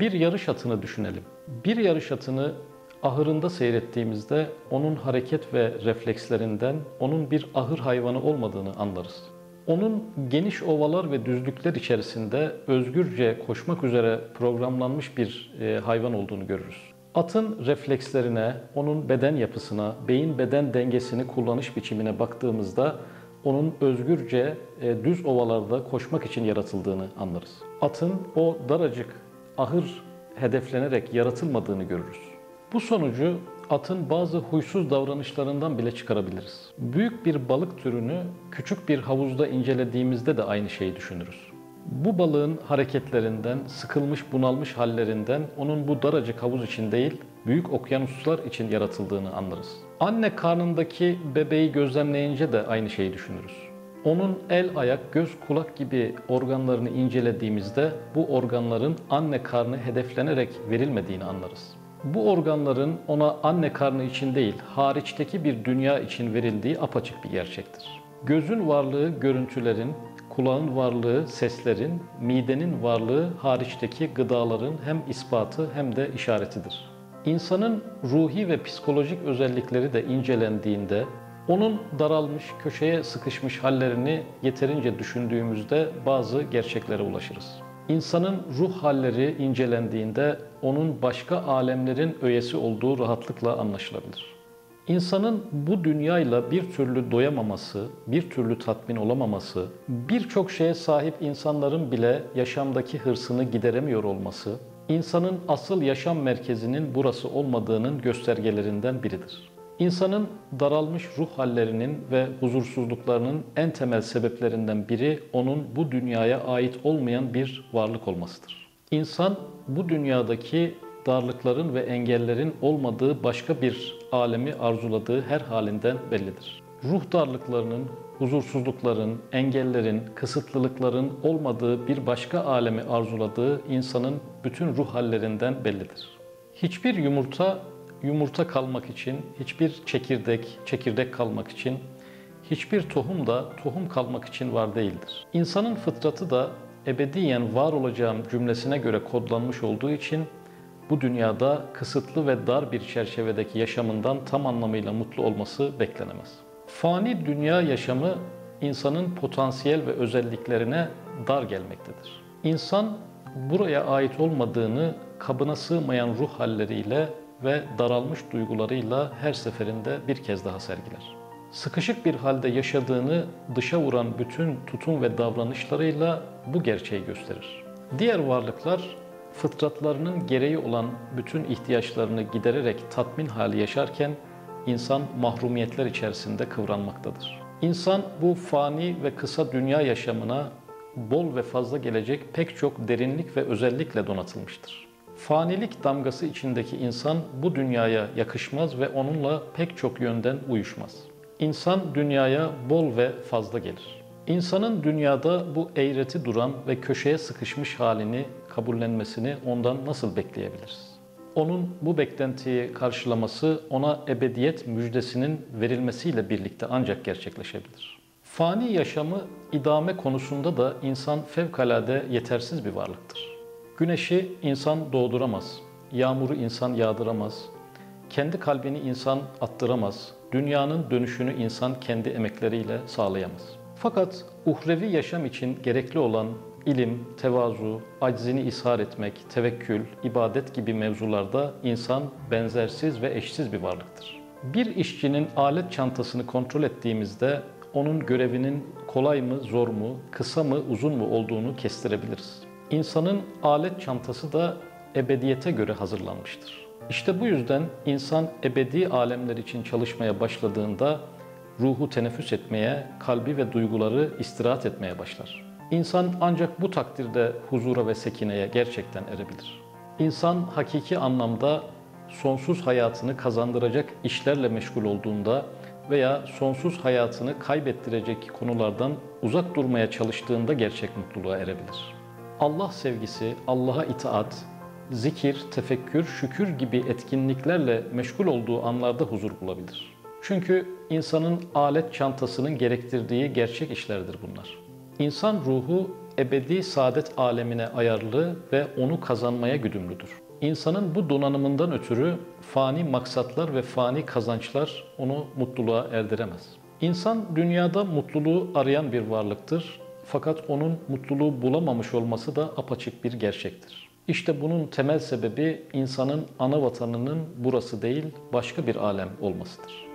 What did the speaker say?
Bir yarış atını düşünelim. Bir yarış atını ahırında seyrettiğimizde onun hareket ve reflekslerinden onun bir ahır hayvanı olmadığını anlarız. Onun geniş ovalar ve düzlükler içerisinde özgürce koşmak üzere programlanmış bir e, hayvan olduğunu görürüz. Atın reflekslerine, onun beden yapısına, beyin beden dengesini kullanış biçimine baktığımızda onun özgürce e, düz ovalarda koşmak için yaratıldığını anlarız. Atın o daracık ahır hedeflenerek yaratılmadığını görürüz. Bu sonucu atın bazı huysuz davranışlarından bile çıkarabiliriz. Büyük bir balık türünü küçük bir havuzda incelediğimizde de aynı şeyi düşünürüz. Bu balığın hareketlerinden, sıkılmış bunalmış hallerinden onun bu daracık havuz için değil, büyük okyanuslar için yaratıldığını anlarız. Anne karnındaki bebeği gözlemleyince de aynı şeyi düşünürüz. Onun el, ayak, göz, kulak gibi organlarını incelediğimizde bu organların anne karnı hedeflenerek verilmediğini anlarız. Bu organların ona anne karnı için değil, hariçteki bir dünya için verildiği apaçık bir gerçektir. Gözün varlığı görüntülerin, kulağın varlığı seslerin, midenin varlığı hariçteki gıdaların hem ispatı hem de işaretidir. İnsanın ruhi ve psikolojik özellikleri de incelendiğinde onun daralmış, köşeye sıkışmış hallerini yeterince düşündüğümüzde bazı gerçeklere ulaşırız. İnsanın ruh halleri incelendiğinde onun başka alemlerin öğesi olduğu rahatlıkla anlaşılabilir. İnsanın bu dünyayla bir türlü doyamaması, bir türlü tatmin olamaması, birçok şeye sahip insanların bile yaşamdaki hırsını gideremiyor olması, insanın asıl yaşam merkezinin burası olmadığının göstergelerinden biridir. İnsanın daralmış ruh hallerinin ve huzursuzluklarının en temel sebeplerinden biri onun bu dünyaya ait olmayan bir varlık olmasıdır. İnsan bu dünyadaki darlıkların ve engellerin olmadığı başka bir alemi arzuladığı her halinden bellidir. Ruh darlıklarının, huzursuzlukların, engellerin, kısıtlılıkların olmadığı bir başka alemi arzuladığı insanın bütün ruh hallerinden bellidir. Hiçbir yumurta yumurta kalmak için, hiçbir çekirdek çekirdek kalmak için, hiçbir tohum da tohum kalmak için var değildir. İnsanın fıtratı da ebediyen var olacağım cümlesine göre kodlanmış olduğu için bu dünyada kısıtlı ve dar bir çerçevedeki yaşamından tam anlamıyla mutlu olması beklenemez. Fani dünya yaşamı insanın potansiyel ve özelliklerine dar gelmektedir. İnsan buraya ait olmadığını kabına sığmayan ruh halleriyle ve daralmış duygularıyla her seferinde bir kez daha sergiler. Sıkışık bir halde yaşadığını dışa vuran bütün tutum ve davranışlarıyla bu gerçeği gösterir. Diğer varlıklar fıtratlarının gereği olan bütün ihtiyaçlarını gidererek tatmin hali yaşarken insan mahrumiyetler içerisinde kıvranmaktadır. İnsan bu fani ve kısa dünya yaşamına bol ve fazla gelecek pek çok derinlik ve özellikle donatılmıştır. Fanilik damgası içindeki insan bu dünyaya yakışmaz ve onunla pek çok yönden uyuşmaz. İnsan dünyaya bol ve fazla gelir. İnsanın dünyada bu eğreti duran ve köşeye sıkışmış halini kabullenmesini ondan nasıl bekleyebiliriz? Onun bu beklentiyi karşılaması ona ebediyet müjdesinin verilmesiyle birlikte ancak gerçekleşebilir. Fani yaşamı idame konusunda da insan fevkalade yetersiz bir varlıktır. Güneşi insan doğduramaz, yağmuru insan yağdıramaz, kendi kalbini insan attıramaz, dünyanın dönüşünü insan kendi emekleriyle sağlayamaz. Fakat uhrevi yaşam için gerekli olan ilim, tevazu, aczini ishar etmek, tevekkül, ibadet gibi mevzularda insan benzersiz ve eşsiz bir varlıktır. Bir işçinin alet çantasını kontrol ettiğimizde onun görevinin kolay mı, zor mu, kısa mı, uzun mu olduğunu kestirebiliriz. İnsanın alet çantası da ebediyete göre hazırlanmıştır. İşte bu yüzden insan ebedi alemler için çalışmaya başladığında ruhu teneffüs etmeye, kalbi ve duyguları istirahat etmeye başlar. İnsan ancak bu takdirde huzura ve sekineye gerçekten erebilir. İnsan hakiki anlamda sonsuz hayatını kazandıracak işlerle meşgul olduğunda veya sonsuz hayatını kaybettirecek konulardan uzak durmaya çalıştığında gerçek mutluluğa erebilir. Allah sevgisi, Allah'a itaat, zikir, tefekkür, şükür gibi etkinliklerle meşgul olduğu anlarda huzur bulabilir. Çünkü insanın alet çantasının gerektirdiği gerçek işlerdir bunlar. İnsan ruhu ebedi saadet alemine ayarlı ve onu kazanmaya güdümlüdür. İnsanın bu donanımından ötürü fani maksatlar ve fani kazançlar onu mutluluğa erdiremez. İnsan dünyada mutluluğu arayan bir varlıktır. Fakat onun mutluluğu bulamamış olması da apaçık bir gerçektir. İşte bunun temel sebebi insanın ana vatanının burası değil başka bir alem olmasıdır.